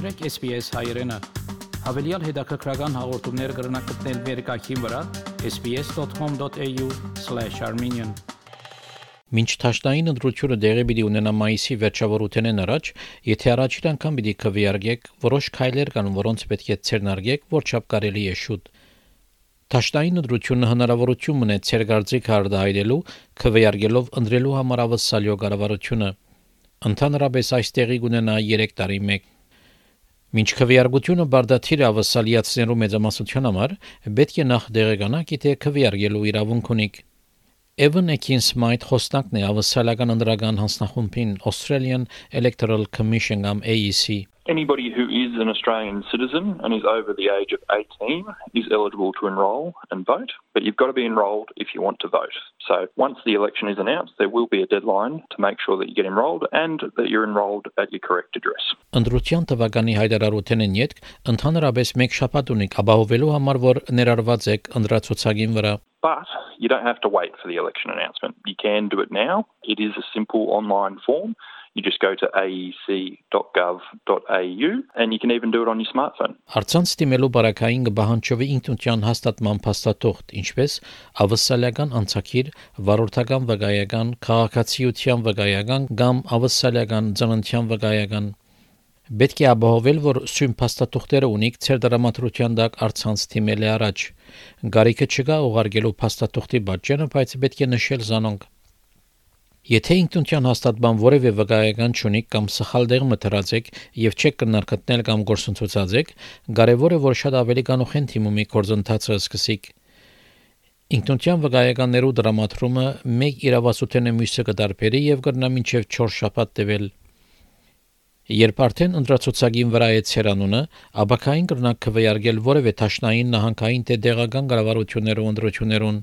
մտրեք SPS հայերեն։ Հավելյալ հետաքրքրական հաղորդումներ կգրնակցնել վերկայքին վրա sps.com.au/armenian Մինչ ճաշտային ընտրությունը դեղի պիտի ունենա մայիսի վերջավորութենեն առաջ, եթե առաջին անգամ պիտի քվեարկեք, որոշ քայլեր կան, որոնց պետք է ցերնարգեք, որչափ կարելի է շուտ։ Ճաշտային ընտրությունը հնարավորություն ունի ցերգարձիկ հարդայրելու, քվեարկելով ընտրելու համար ավսալյո կառավարությունը։ Ընդհանրապես այստեղի կունենա 3 տարի մեկ Մինչ քվեարկությունը բարդաթիր ավսալիացնելու մեծամասնության համար պետք է նախ դեղեկանաք, թե քվեարկելու իրավունք ունիք։ Evan Ekins-Smythe խոսնակն է ավսալական ընդրական հանձնախումբին Australian Electoral Commission կամ AEC Anybody who is an Australian citizen and is over the age of 18 is eligible to enrol and vote, but you've got to be enrolled if you want to vote. So once the election is announced, there will be a deadline to make sure that you get enrolled and that you're enrolled at your correct address. Անդրության տվականի հայտարարութենն յետք ընդհանրապես մեկ շաբաթ ունի ապահովելու համար, որ ներառված եք ընդրացուցակին վրա But you don't have to wait for the election announcement. You can do it now. It is a simple online form. You just go to aec.gov.au and you can even do it on your smartphone. Արցանց դիմելու բարակային կբահանջովի ինքնության հաստատման փաստաթուղթ, ինչպես ավսալական անցակիր, վարորդական վկայական, քաղաքացիության վկայական կամ ավսալական ծննդյան վկայական Պետք է ապահովել, որ սույն փաստաթուղթերը ունիք ցեր դրամատրության դակ արցանց թիմել է առաջ։ Գարիկը չկա ուղարկելու փաստաթուղթի բաժանը, բայց պետք է նշել զանոնք։ Եթե ինքնության հաստատման որևէ վկայական չունիք կամ սխալ դեղ մտրած եք եւ չեք կնարկտնել կամ գործընթացած եք, կարեւոր է որ շատ ավելի կանուխեն թիմումի գործընթացը սկսեք։ Ինքնության վկայականներու դրամատրումը մեկ իրավասության մյուսը կդարբերի եւ կրնա մինչեւ 4 շաբաթ տևել։ Երբ արդեն ընդրացուցակին վրա է ցերանունը, աբակային կրնակ քվեարկել որևէ ճաշնային նահանգային թե դեղական կառավարություններով ընդրություններուն։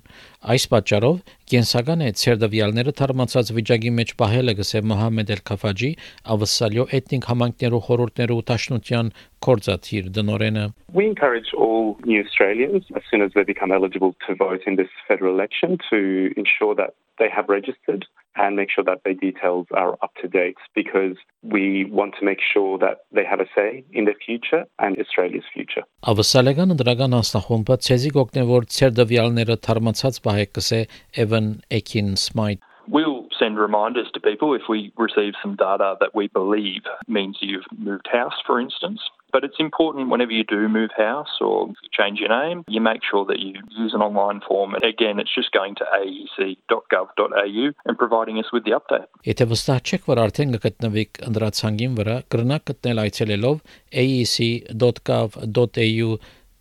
Այս պատճառով կենսական է ցերդվյալները թարմացած վիճակի մեջ պահելը գսե Մոհամեդ Էլ-Քաֆաջի ավսալյո էթնիկ համայնքներու խորհուրդներու տաշնության կորզաթիր դնորենը We encourage all new Australians as soon as they become eligible to vote in this federal election to ensure that they have registered and make sure that their details are up to date because we want to make sure that they have a say in their future and Australia's future. Ավսալական ընդրական հանձնախումբը ցեզի կօգնեվոր ցերդվյալները թարմացած բահեկսե Evan Ekin Smite We'll send reminders to people if we receive some data that we believe means you've moved house, for instance. But it's important whenever you do move house or change your name, you make sure that you use an online form. And again, it's just going to aec.gov.au and providing us with the update. Եթե վստահ չեք, որ արդեն կգտնվեք ընդրացանգին վրա, կրնակ գտնել այցելելով aec.gov.au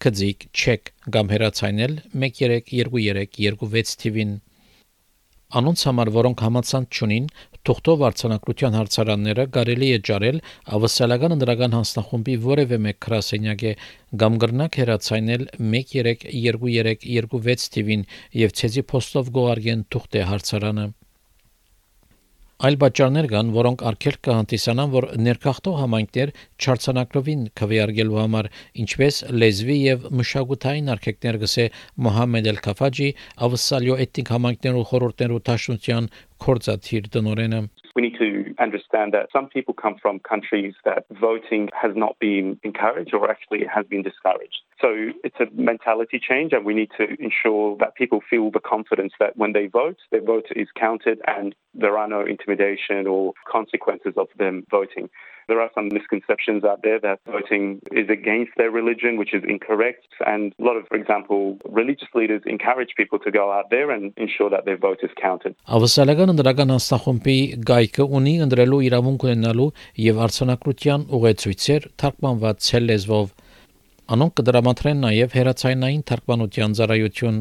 կձիկ check կամ հեռացայնել 132326 TV-ին Անոնց համար, որոնք համացանց չունին, թուղթով արձանագրության հարցարանները կարելի է ճարել ավսալական ընդրական հանձնախումբի որևէ մեկ քրասենյակե կամ գրնակ հեռացայնել 132326 TV-ին եւ ցեզի փոստով գողարգեն թուղթե հարցարանը Այլ պատճառներ կան, որոնք արգելք կհանդիսանան, որ ներքախտող համայնքներ չարցանակրովին քվեարկելու համար, ինչպես լեզվի եւ մշակութային արգելքներ գսե Մոհամեդ Էլ-Քաֆաջի ավսալյո էթնիկ համայնքներու խորհուրդներու տաշնության կորզաթիր տնորենը we need to understand that some people come from countries that voting has not been encouraged or actually has been discouraged. So it's a mentality change, and we need to ensure that people feel the confidence that when they vote, their vote is counted and there are no intimidation or consequences of them voting. There are some misconceptions out there that voting is against their religion, which is incorrect. And a lot of, for example, religious leaders encourage people to go out there and ensure that their vote is counted. Ավսալական ընդրական հաստախումբի գայքը ունի ընդրելու իրավունք ունենալու եւ արցանակրության ուղեցույցեր թարգմանված ցելեզվով Անոնք կդրամատրեն նաև հերացայնային թարգմանության ծառայություն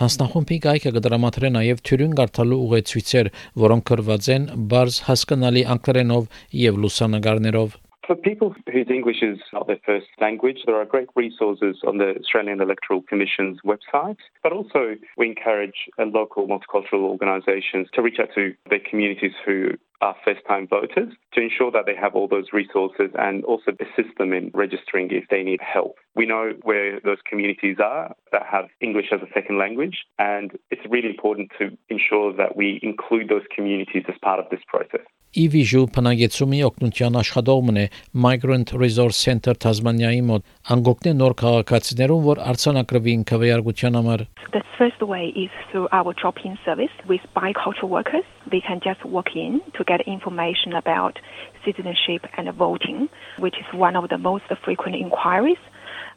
Հանձնախումբի գայքը կդրամատրե նաև թյուրին գարտալու ուղեցույցեր, որոնք կրված են բարձ հասկանալի անգլերենով եւ լուսանկարներով։ For people whose English is not their first language, there are great resources on the Australian Electoral Commission's website. But also, we encourage local multicultural organisations to reach out to their communities who are first time voters to ensure that they have all those resources and also assist them in registering if they need help. We know where those communities are that have English as a second language, and it's really important to ensure that we include those communities as part of this process. Իվիժու փնագեցումի օգնության աշխատողն է Migrant Resource Center Tasmania-ի մոտ անգոկնե նոր քաղաքացիներուն, որ արցանակրվին քվեարկության համար The first way is through our drop-in service with bicultural workers. They can just walk in to get information about citizenship and voting, which is one of the most frequent inquiries.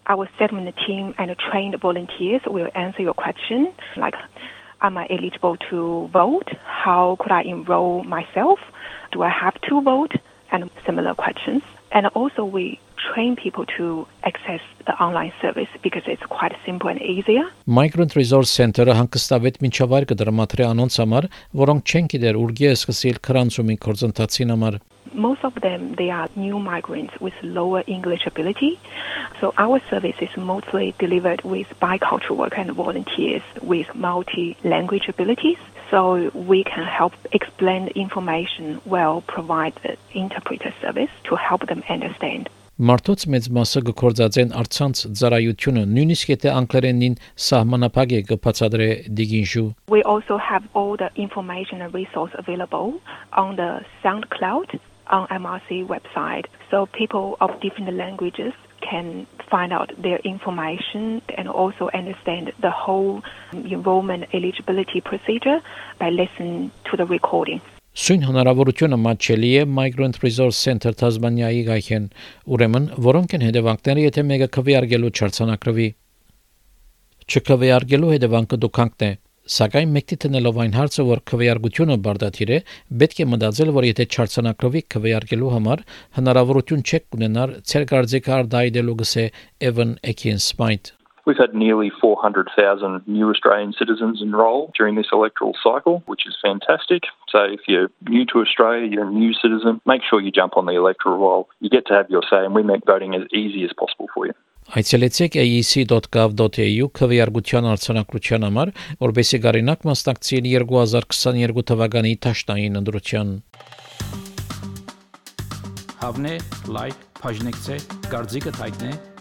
Our settlement team and trained volunteers will answer your question like, am I eligible to vote? How could I enroll myself? Do I have to vote? And similar questions. And also we train people to access the online service because it's quite simple and easier. Migrant Resource Center-ը հանգստավետ միջավայր կդրամատրի անոնց համար, որոնք չեն գիտեր ուրգի է սկսել քրանցումի կորձընթացին համար։ Most of them they are new migrants with lower English ability. So our service is mostly delivered with bicultural work and volunteers with multi-language abilities. So we can help explain the information well, provide the interpreter service to help them understand. Մարդոց մեծ մասը գործածեն արցանց ծառայությունը, նույնիսկ եթե անգլերենին սահմանափակ է կբացատրե դիգինժու։ We also have all the information and resource available on the SoundCloud on MRC website. So people of different languages can find out their information and also understand the whole enrollment eligibility procedure by listening to the recording. Սույն հնարավորությունը մատչելի է Migrant Resource Center Tasmania-ի գայքեն, ուրեմն որոնք են հետևանքները, եթե մեկը քվեարկելու չարցանակրվի։ Չքվեարկելու հետևանքը դուքանքն է, Սակայն մեկտի տնելով այն հարցը, որ քվեարկությունը բարդաթիր է, պետք է մտածել, որ եթե չարցանակրվի քվեարկելու համար հնարավորություն չեք ունենալ ցեր կարծիքը արդայդելու գսե Evan Ekins-Smite We've had nearly 400,000 new Australian citizens enrol during this electoral cycle, which is fantastic. So if you're new to Australia, you're a new citizen, make sure you jump on the electoral roll. You get to have your say, and we make voting as easy as possible for you. Այցելեցեք aec.gov.au քվեարկության արցանակրության համար, որբեսի գարինակ մասնակցել 2022 թվականի Թաշտային ընտրության։ Հավնե, լայք, բաժնեկցե, դարձիկը թայտնե,